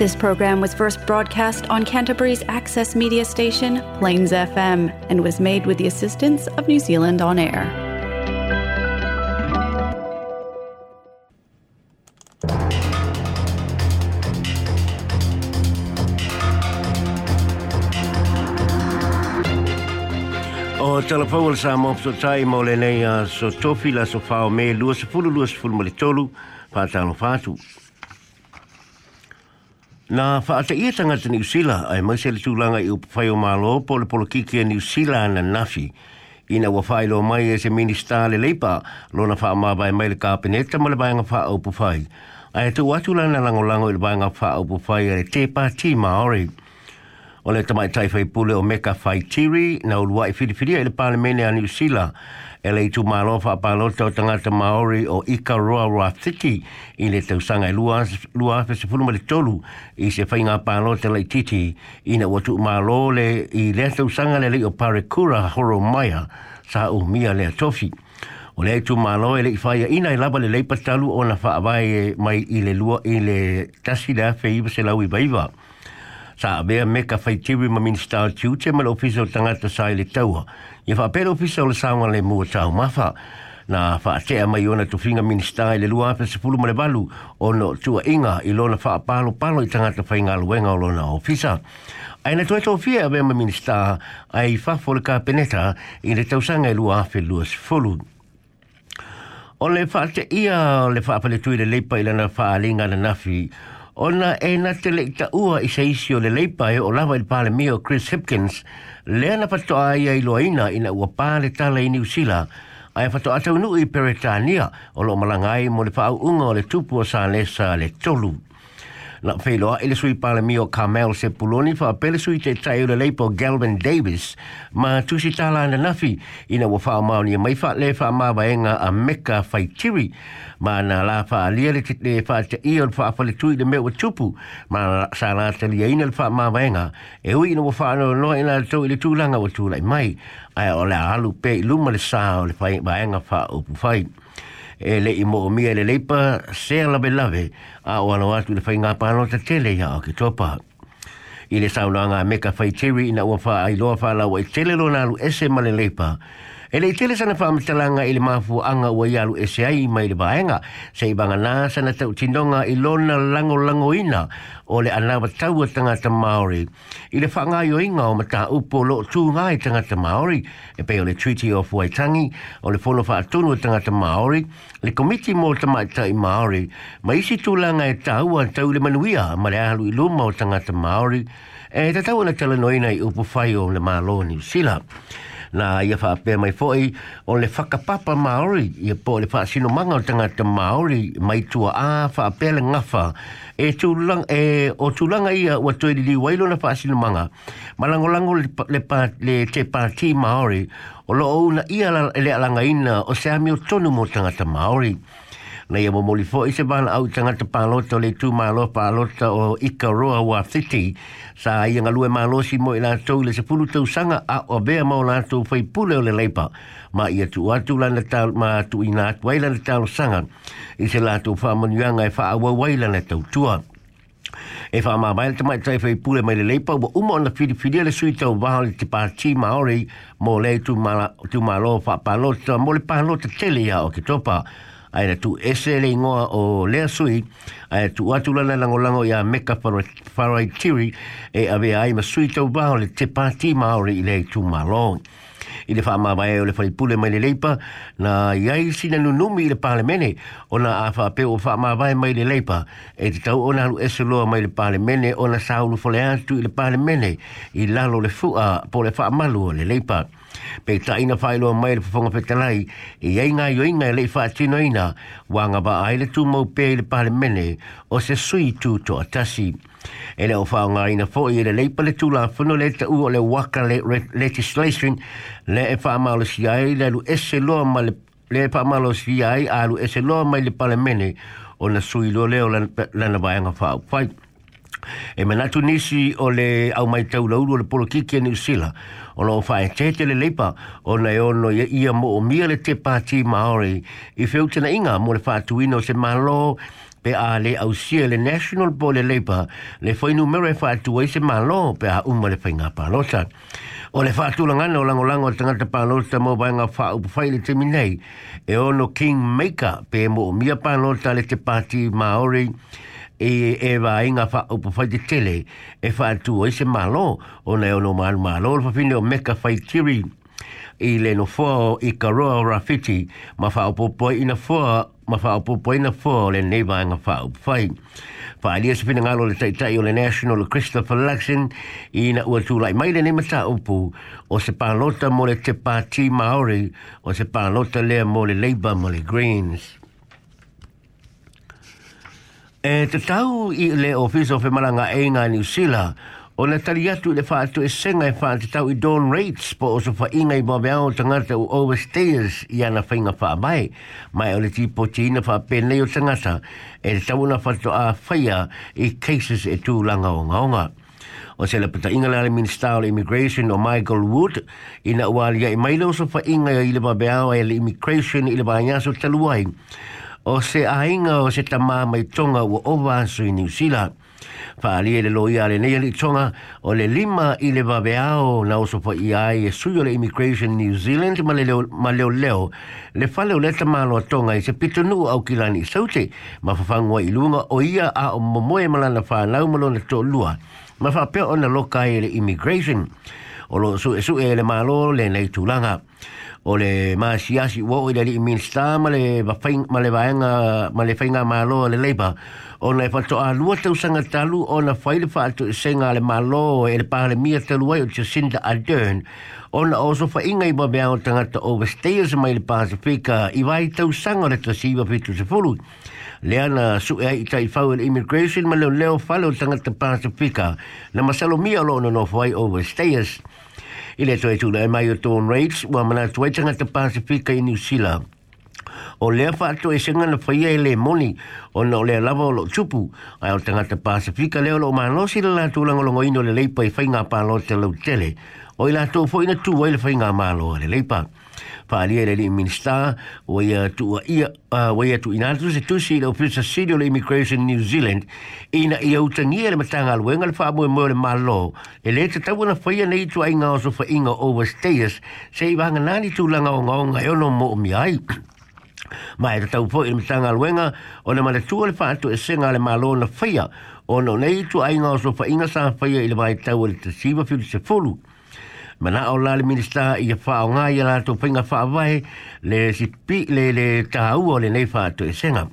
This program was first broadcast on Canterbury's access media station, Plains FM, and was made with the assistance of New Zealand On Air. O talapau sa mopso tai mo lenei a so tofi la so fao me lua so fulu lua so fulu male tolu, pātano fātu. Na whaata ia tanga te New Zealand, ai maise le tūlanga i upawhai o mālo, pole polo kiki a New Zealand na nafi. Ina wa whai lo mai e se minista le leipa, lona wha amā mai le kāpeneta ma le bainga wha au pawhai. Ai e tū atu lana lango lango i le bainga wha au pawhai e te pāti Māori. O le tamai taiwhai pule o meka whai tiri, na ulua i whiriwhiria i le pāle a New Zealand e lei tu malo fa pa lo to tanga te maori o ika roa roa tiki i le tau sanga i lua lua pe se funu mali tolu i se fai ngā pa lo te lei titi i na watu malo le i le tau sanga le lei o parekura horo maia sa o mia le tofi o le tu malo e lei fai i nai laba le lei patalu o na fa avai e mai i le lua i le tasi da fe iba se lau i baiva sa avea me ka whaitiwi ma minister o tiu te mal ofisa o tangata sa ele tauha. Ia wha pera ofisa o le sawa le mua tau mawha na wha mai ona tu finga minister ele lua apa se pulu male balu o no tua inga i lona wha palo palo i tangata whai ngā luenga o lona ofisa. Aina tu eto fia avea ma minister ai fafo le ka peneta i le tausanga i lua apa lua se pulu. O le wha ia le wha apale tui le leipa i lana wha alinga na nafi ona e na te le ita ua i se isi o le leipa e o lava i pale mio Chris Hipkins, lea na patoa ia i loaina ina ua pale tala i New Zealand, ai fatu atau nui peretania o lo malangai mo le pa'au unga o le tupu o sa le tolu na whelo a ele sui pale mi o Carmel se puloni wha pele sui te tai ura leipo Galvin Davis ma tusi tala ana nafi ina wa wha mao ni mai wha le wha mao wa enga a Mecca Whaitiri ma na la wha lia le te wha te i on wha whale tui le me wa tupu ma sa la te lia ina le wha mao wa enga e hui ina wa wha anu noa ina le tau ili tūlanga wa tūlai mai ai o le alu pe luma le sa o le wha enga wha upu whai e le i mo'o mia le leipa se lave lave a o alo atu le whainga pālo te tele ia o ki topa. I le sauna anga meka whai tiri ina ua wha ai loa wha lau e tele lo nalu ese ma leipa E le itele sana pa amatalanga ili mafu anga ua yalu e se ai mai le baenga, se banga nā sana tau tindonga i lona lango lango ina o le anawa taua tanga Māori. I le whanga yo inga o mata upo tu nga ngā i tangata Māori, e pe o Treaty of Waitangi, o le whono wha atunu tangata Māori, le komiti mō tama i tai Māori, ma isi tūlanga e taua tau le manuia ma le alu i luma o tangata Māori, e te tau na tala noina i upo whai o le Mālo New Zealand na ia fa pe mai foi o le fa papa maori ia po le fa sino manga o tanga te maori mai tua a fa pe le ngafa e tu lang e o tu lang ia o tu li wai lo na fa sino manga malango lango le pa, le te parti maori o lo ona ia le alanga ina o se amio tonu mo tanga te maori na ia momoli fo i se bana au tangata pālota le tū mālo pālota o Ikaroa wa Whiti sa ia ngalue mālo si mo i lātou le se pulu tau sanga a o bea mao lātou fai pule o le leipa ma ia tu atu lana tā ma tu i nātu wai lana tā sanga i se lātou wha manuanga e wha awa wai lana tau tua e wha mā mai tamai tai fai pule mai le leipa wa umo ana whiriwhiri le sui tau waha le te pāti maori mō le tu mālo wha pālota mō le pālota tele ia o ke topa ai le tu ese le ingoa o lea sui, ai tu atu lana lango lango ia meka farai tiri, e ave ai ma sui tau bao le te pāti maori i le tu maroi. I le whaama mai o le whaipule mai le leipa, na iai sina nunumi i le pālemene, o na a whape o whaama mai mai le leipa, e te tau o na halu ese loa mai le pālemene, o na saulu fole atu i le pālemene, i lalo le fua po le whaamalu o le leipa. leipa pe ta ina fa ilo mai le fonga pe tanai e ai nga yo inga le fa tino ina wa nga ba ai le tu mo pe le pa o se sui tu to atasi e le ofa nga ina fo i le leipa le tula fono le ta o le waka le legislation le e fa amalo si ai le lu ese loa ma le le pa malo si ai a lu ese loa mai le pa le e mene o na sui lo le o le na vai nga fa fai e manatu nisi o le au mai tau lauru o le polo kiki e New o lo fa tete le lepa o na yo no e ia mo o mia le te pati maori i feu tena inga mo le fa tuino se malo pe a le au sia le national bo le lepa le foi numero e fa tuai se malo pe a umma le fainga palosa o le fatu la ngana o lango lango o tangata pālota mō bainga wha upu whaile te minei e ono King Maker pe mo mia pālota le te pāti Māori e e e va inga fa o po fa de tele e fa tu o se malo o ne o no mal malo fa fine o meka fa tiri i le no fo i karoa o rafiti ma fa o po po ina fo ma fa o po po ina fo le ne va inga fa o fa fa ali se fine ngalo le tai tai o le national christopher lexin i na o tu lai mai le ne mata o po o se pa lota mo le te pa ti maori o se pa lota le mo le labor mo le greens E te tau i le ofiso fe malanga e ngā New Zealand, o le tali atu le wha atu e senga e wha te tau i Dawn Rates po o so wha inga i bawe au tangata u overstayers i ana whainga wha mai. Mai o le tipo te ina wha pēnei o tangata e te tau na wha to a whaia i cases e tū langa o ngaonga. O se le pata inga le Minister of Immigration o Michael Wood ina ua lia i mailo so wha inga i le bawe au e le immigration i le bawe anyasu taluai o se ainga o se tama mai tonga ua owa ansu i New Zealand. Whaali e le loi a le nei ali tonga o le lima i le vaveao na oso po i ai e sui o le Immigration New Zealand ma le leo ma leo, leo le whale o le tama lo tonga i se pitonu au kilani i saute ma whawhangua i lunga o ia a o momoe malana whanau malo na tō lua ma whapea o na lokai e le Immigration o lo su e su e le malo le nei tūlanga o le maasiasi ua o i le alii minista ma le ma le vaega ma le faiga mālō a le leiba ona e faatoʻālua tausaga talu ona fai le faatoʻisega a le mālō e le palemia talu ai o jacinda adern ona o sofaʻiga i vavea o tagata overstayers mai le pasifika i vai tausaga o le tasiva fetusefulu lea na suʻe ai i taʻifau i le immigration ma leoleo fale o tagata pasifika na masalomia o loo nonofo ai overstayers i le toe tūla e mai o Dawn Reeds wa mana toe tanga te Pasifika i New Zealand. O lea wha atoe senga na whaia e le moni o na o lea lava o lo tupu ai o tanga te Pasifika leo lo manosi le la tūlanga longo ino le leipa i whainga pālo te lau tele o i la tō fwoina tū wai le whainga mālo le leipa. leipa paalia le lii minista waia tuuaia waia tuuina tusitusi i le ofisa city o le immigration new zealand ina ia utagia le matagaluega le faamoemoe o le malo e lē tatau ona faia nei tuaiga o sofaʻiga overstayers seʻi vaganā ni tulaga ogaoga e ono moʻomia ai ma e tatau foʻi i le matagaluega ona manatua le faatoʻesega a le malo na faia ona o nei tuaiga o sofaʻiga sa faia i le vaetau o le tasiva fiulisefulu mana o lali minister i a nga o ngā i a lātou pinga wha avai le si pi le le tahau o le nei wha atu e senga.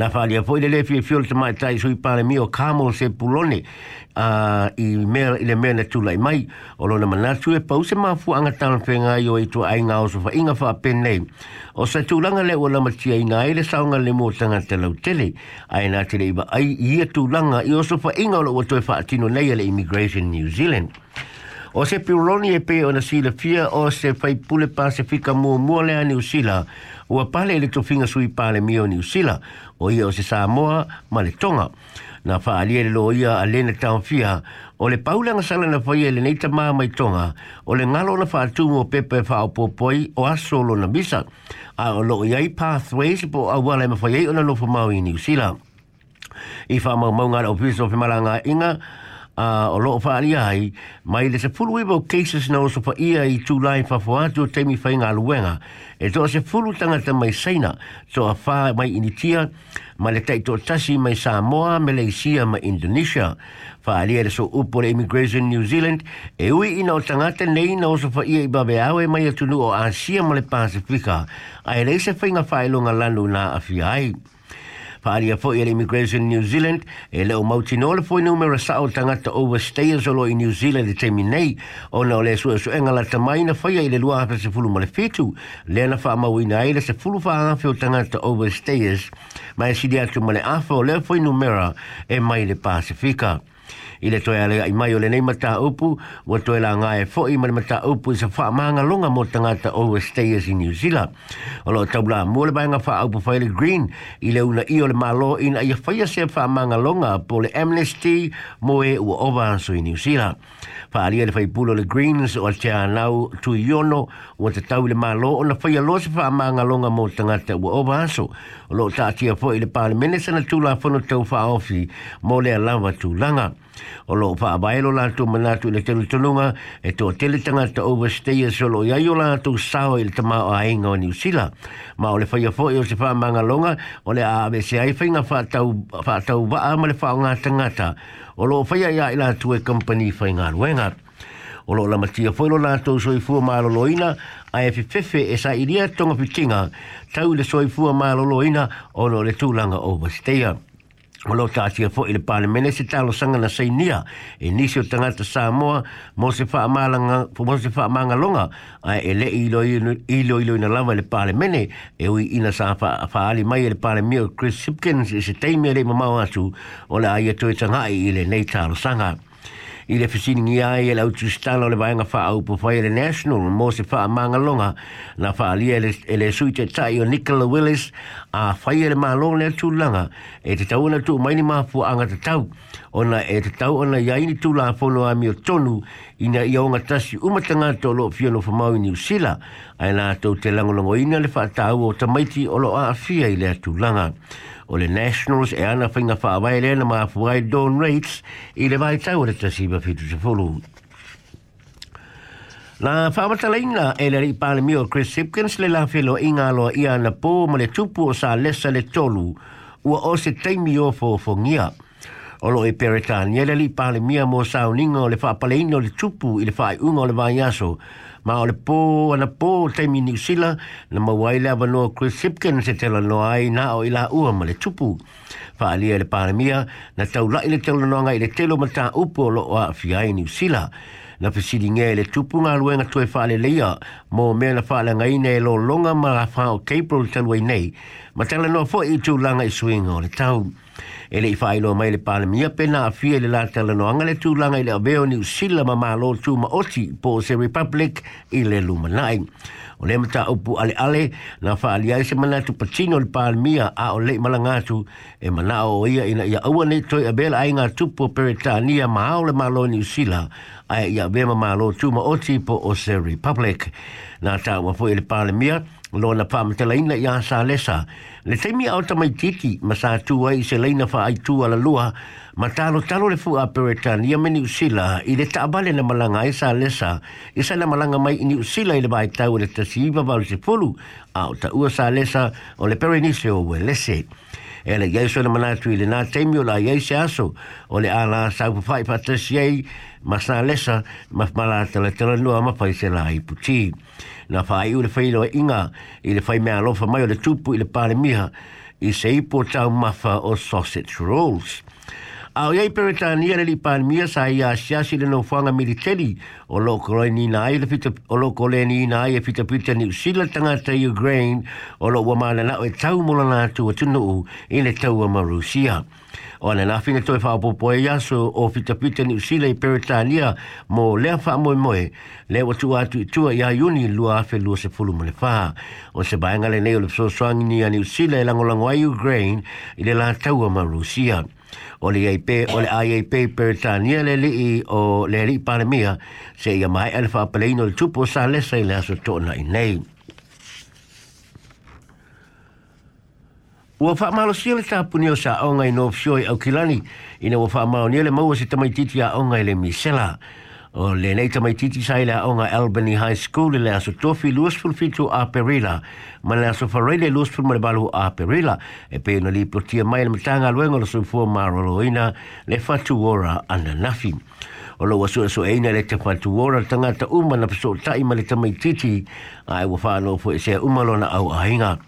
Nā wha lia pui le le fi fiol te mai tai sui pāne mi o kāmol se puloni a i mea i le mea na tūlai mai o lona mana tu e pau se māfu anga tāna whenga i o i tu ai ngā o sofa inga wha penei. O sa tūlanga le ua lama tia i ngā e le saunga le mo tanga te lau tele ai nā tere ba ai i a tūlanga i o sofa inga o lo ua tue wha atino nei le Immigration New Zealand. O se piuroni e pe o na sila fia o se fai pule pa se fika mua mua lea ni usila. Ua pale ele to finga sui pale mio ni usila. O ia o se Samoa ma le tonga. Na faa alie le loia a lene taon fia. O le paulanga sala na fai ele neita maa mai tonga. O le ngalo na faa tumu o pepe faa o popoi o asolo na bisa. A o loo iai pathways po a wala e mafai ei o na lofo mau i ni usila. I faa mau mau ngara o pisa o fimaranga inga. Ia a uh, o loo whaari ai, mai le se pulu ibo e cases na oso pa ia i tū lai whafo atu o teimi whai ngā luenga, e toa se pulu tangata mai seina, toa wha mai initia, mai le teito tasi mai Samoa, Malaysia, mai Indonesia, whaari ai le so upo le Immigration New Zealand, e ui ina o tangata nei na oso pa ia i babe awe mai atunu o Asia ma le Pasifika, ai le se whainga whaelo ngā lanu na afi ai. Paalia fo i Immigration New Zealand e leo mautinola fo i numera sao tangata overstayers o i New Zealand e temi nei ona o le sua suenga la tamaina whaia i le lua hapa se fulu male fetu le na wha mawina ai le se fulu wha angafe o tangata overstayers mai sidi atu afo numera e mai le Pasifika. i le toe alega i mai o lenei mataupu ua toe lagae foʻi ma le mataupu i sa faamagaloga mo tagata ou estaias in new zealand o loo taulamua le vaega faaupu fai le green ile le una i o le malo ina ia faia se faamagaloga po le amnesty mo e ua ova aso i new zealand faaalia le faipule o le greens o teanau tuiono ua tatau i le malo ona faia loa se faamagaloga mo tagata o ova aso o loo taatia foʻi i le palemene sana tulafono tau faaofi mo le alava tulaga E o lo pa bailo la tu mena tu le tele tonga e to tele tanga to overstay so lo ya yo la tu sao il tama o ainga ni usila ma ole le fo yo se fa manga longa o a be se ai fa nga fa tau fa tau ba a le fa nga tanga ta o lo fa ya ila tu e company fa nga wenga o lo la matia fo lo la tu so i fu ma lo loina a e fefe e sa iria tonga pitinga tau le so i fu lo loina o lo le tu langa overstay o lo tātia fo i le pāne mene se tālo sanga na sei nia e nisi o tangata Samoa mo se whaamalanga mo se whaamangalonga longa ai e le ilo ilo ilo ina lava le pāne mene e ui ina sa fa whaali mai le pāne mio Chris Sipkins e se teimia le mamau atu ola ai aia tue tanga i le nei tālo sanga i le fisini ngi ai e lau tristana o le vaenga wha au po whai le national mo se wha manga longa na wha alia e, e le sui te tai o Nicola Willis a whai le maa longa lea tūlanga e te tau ana tū mai ni maa pua anga te tau ona e te tau ana i aini tūla a whono a mio tonu i na i aonga tasi umatanga tō lo fio no whamau i New Sila ai nā tau te langolongo ina le wha tāu o tamaiti o lo a fia i le tūlanga. Nā o le Nationals e ana whinga whaawai le na maa fuwai Dawn Reitz i le vai tau le tasiba fitu se folu. Na whaamata leina e le ri pāle mio Chris Hipkins le la whelo i ngā loa i ana pō ma le tupu o sa lesa le tolu ua o se teimi o fō fō ngia. O lo e peretani e le ri pāle mia mō sa uninga o le whaapale ino le tupu i le whaai unga o le vai aso ma ole po ana po te mini sila na ma waile ava no Chris Sipken se te la noa ai na o ila ua ma le tupu fa ali ele pare na tau la ile te la noa ngai le telo ma ta upo lo o afi ai ni sila na fisili ngai le tupu ngā luenga tue fa ale leia mo mea na fa ale ngai ne lo longa ma la fa o keipro le talwai nei ma te noa fo i tu langa i suinga o le tau e le i whaeloa mai le palemia pe nā fia le la tala no angale tūlanga i le aveo ni usila ma mālo tū ma oti po se Republic i le lumanai. O le mata upu ale ale na whaalia se manatu patino le palemia a o le malangatu e mana o ia ina ia aua nei toi a bela ai ngā tupu peretania ma au le mālo ni usila a ia vema mālo tū ma oti po o se Republic. Nā tā ua fwe le palemia, lo na pam te leina ia sa lesa le te mi auta mai titi ma sa tu ai se leina fa ai tu ala lua ma talo talo le fu a peretan ia meni usila i le ta abale na malanga ai e sa lesa i e sa na malanga mai ini usila i le bai tau le ta siiva valu se polu au ta ua lesa o le perenise o we lese e le gai sona mana tui le la iei se aso o ala sau papai patasi ei ma sā lesa ma mara tala tala nua ma pai se la i puti. Nā wha ai ule whaino e inga i le whai mea lofa mai o le tupu i le pāre miha i se ipo tau mafa o sausage rolls. Au iai peretania le li pānmia sa i a siasi le no whanga militeri o loko le ni nai le fita o loko le ni nai e fita pita ni usila tangata i grain o lo wa maana na e tau mula na atu o tunu u i le tau ama Rusia. O ane na fina toi whaapopo e yaso o fita pita ni usila i peretania mo lea wha moe moe le watu atu i tua i a yuni lua afe lua se fulu mo le wha. O se baenga le neo le fso swangini a ni usila e i langolango a i grain i le la tau ama Rusia. Rusia o le pe o le ai pe per tania le li o le li pa mia se ia mai alfa pleino le tupo sa le sa le aso tona i nei Ua wha malo si le tāpu ni o sa aonga i nōpsio i au kilani, ina wha malo ni le maua si tamaititi a aonga i le misela. Ua O le nei tamai titi sai le aonga Albany High School le aso tofi luasful fitu a Perila. Ma le aso farei le luasful ma le balu a Perila. E pe na li plotia mai le matanga luenga le so fua maroro le fatu ora ana nafi. O lo wasu aso eina le te fatu ora tangata uma na piso tai ma le tamai titi a e wafano fo e sea uma lona au ahinga.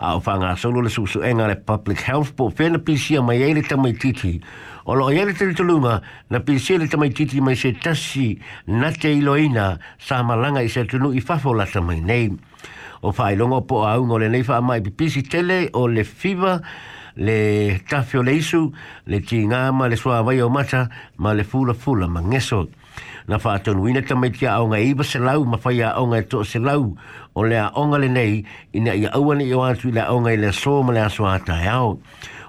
A o fanga solo le susu su enga le public health po fena a mai e le tamai titi o lo yele te tulunga na pisele te mai titi mai se tasi na te iloina sa malanga i se tunu i fafola te mai nei o fai longo po au ngo le nei fa mai pipisi tele o le fiva le tafio le isu le tinga ma le soa vai o mata ma le fula fula mangesot na fa atonu ina ta mai tia aonga iba se lau ma fai a aonga e to se lau o le a aonga le nei ina i auane i o atu i le aonga i so ma le aso ata e au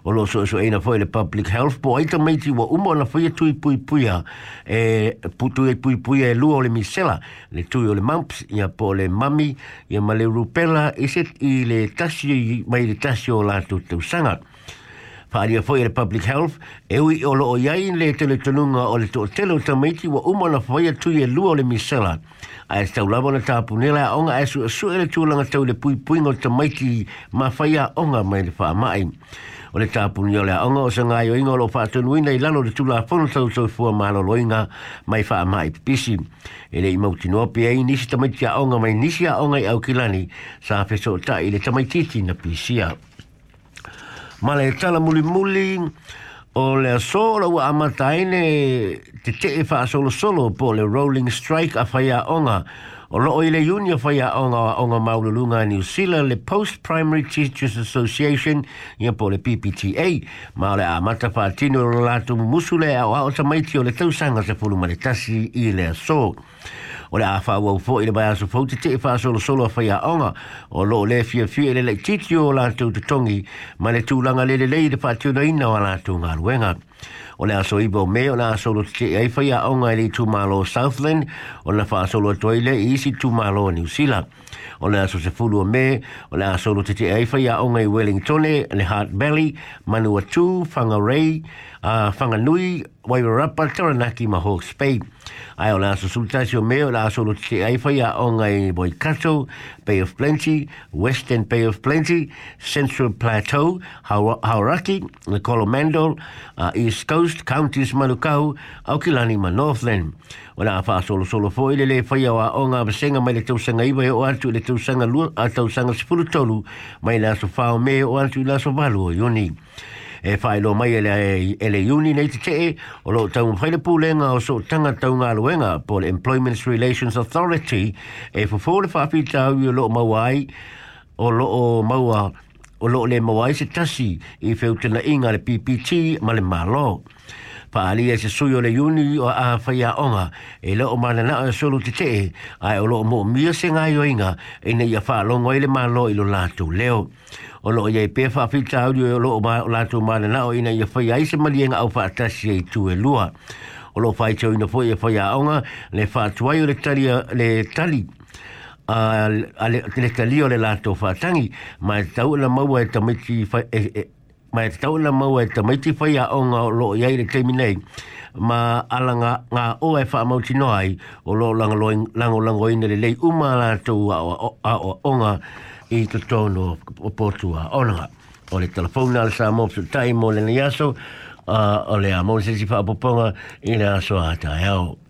o lo so so ina foi le public health po ai ta wa tia umo na fai atu e i pui puia e putu e pui puia e lua o le misela le tui o le mumps i po le mami i a male rupela i e set i le tasio mai le tasio o la tu sangat whaaria foi e Public Health, e ui o loo iai le tele tonunga o le tō telo tamaiti wa umana whaia tui e lua o le misela. A e tau lava na tāpu nela a onga e su a su e le tūlanga tau le pui pui ngō tamaiti ma whaia onga mai le wha mai. O le tāpu ni le a onga o sanga i o ingo lo wha tonu ina i lalo le tūla whono tau tau fua ma lo loinga mai wha mai pisi. E le i mauti noa pia i nisi tamaiti a onga mai nisi a onga i au kilani sa a feso i le tamaititi na pisi a male le tala muli muli o le solo wa amataine te te e solo solo po le rolling strike a whaia onga o lo oile junior whaia onga o onga maululunga New Zealand le Post Primary Teachers Association ia po le PPTA male le amata wha tino lo lato musule a o aota o le tausanga se fulu maritasi i le solo o le afa wau fo i le bai aso fau te te fa solo solo a fai a onga o lo le fia fia le le titi o la tau te tongi ma le tūlanga le le lei le fa tiuna ina o la tau ngā ruenga o le aso i bau me o la solo te te ai fai a onga i le tū malo Southland o le fa solo toile i isi tū malo New Zealand o le aso se fulu o me o le aso lo te te ai fai a onga i Wellington le Heart Valley Manuatu Whangarei uh, Whanganui wai rapa taranaki ma ho spain ai ona so sultasio me ona so lo che ai fa ya on ai boy castle bay of plenty western bay of plenty central plateau hauraki the colomando uh, east coast counties manukau okilani ma northland ona fa so lo so lo fo ile le fa ya on a singa mai le tu singa i e o atu le tu singa lu a singa sanga tolu mai la so fa me o atu la so valo yoni e fai lo mai ele ele uni nei te e o lo tau fai le pulenga o so tanga tau ngā luenga po le Employment Relations Authority e fo fo le fafi tau o lo mawai o lo o maua o lo le mawai se tasi i feutena inga le PPT ma le malo pa alia se sui o le yuni o a whaia onga e le o mana o solo te te ai o lo mo mia se ngai o inga e ne ia wha longo i e le malo i lo lātou leo o lo ia i pe wha fita au e o lo o lātou mana na o ina ia whaia ai se malienga au wha atasi e tu e lua o lo whai teo ina fwoi e whaia onga le wha tuai o le tali le tali a le, le tali o le lātou wha tangi ma e tau la maua e tamiti e, e, mai e tau na mau e tamai te whai a o ngā lo i aire teimi nei, ma ala ngā, ngā o e wha mauti noai o lo lango lango ina le lei umala tau a o, a o, ngā i to tono o potua o ngā. O le telefona le sa mōpsu tai mō le ni aso, o le a mōsesi wha apoponga i le aso a tai au.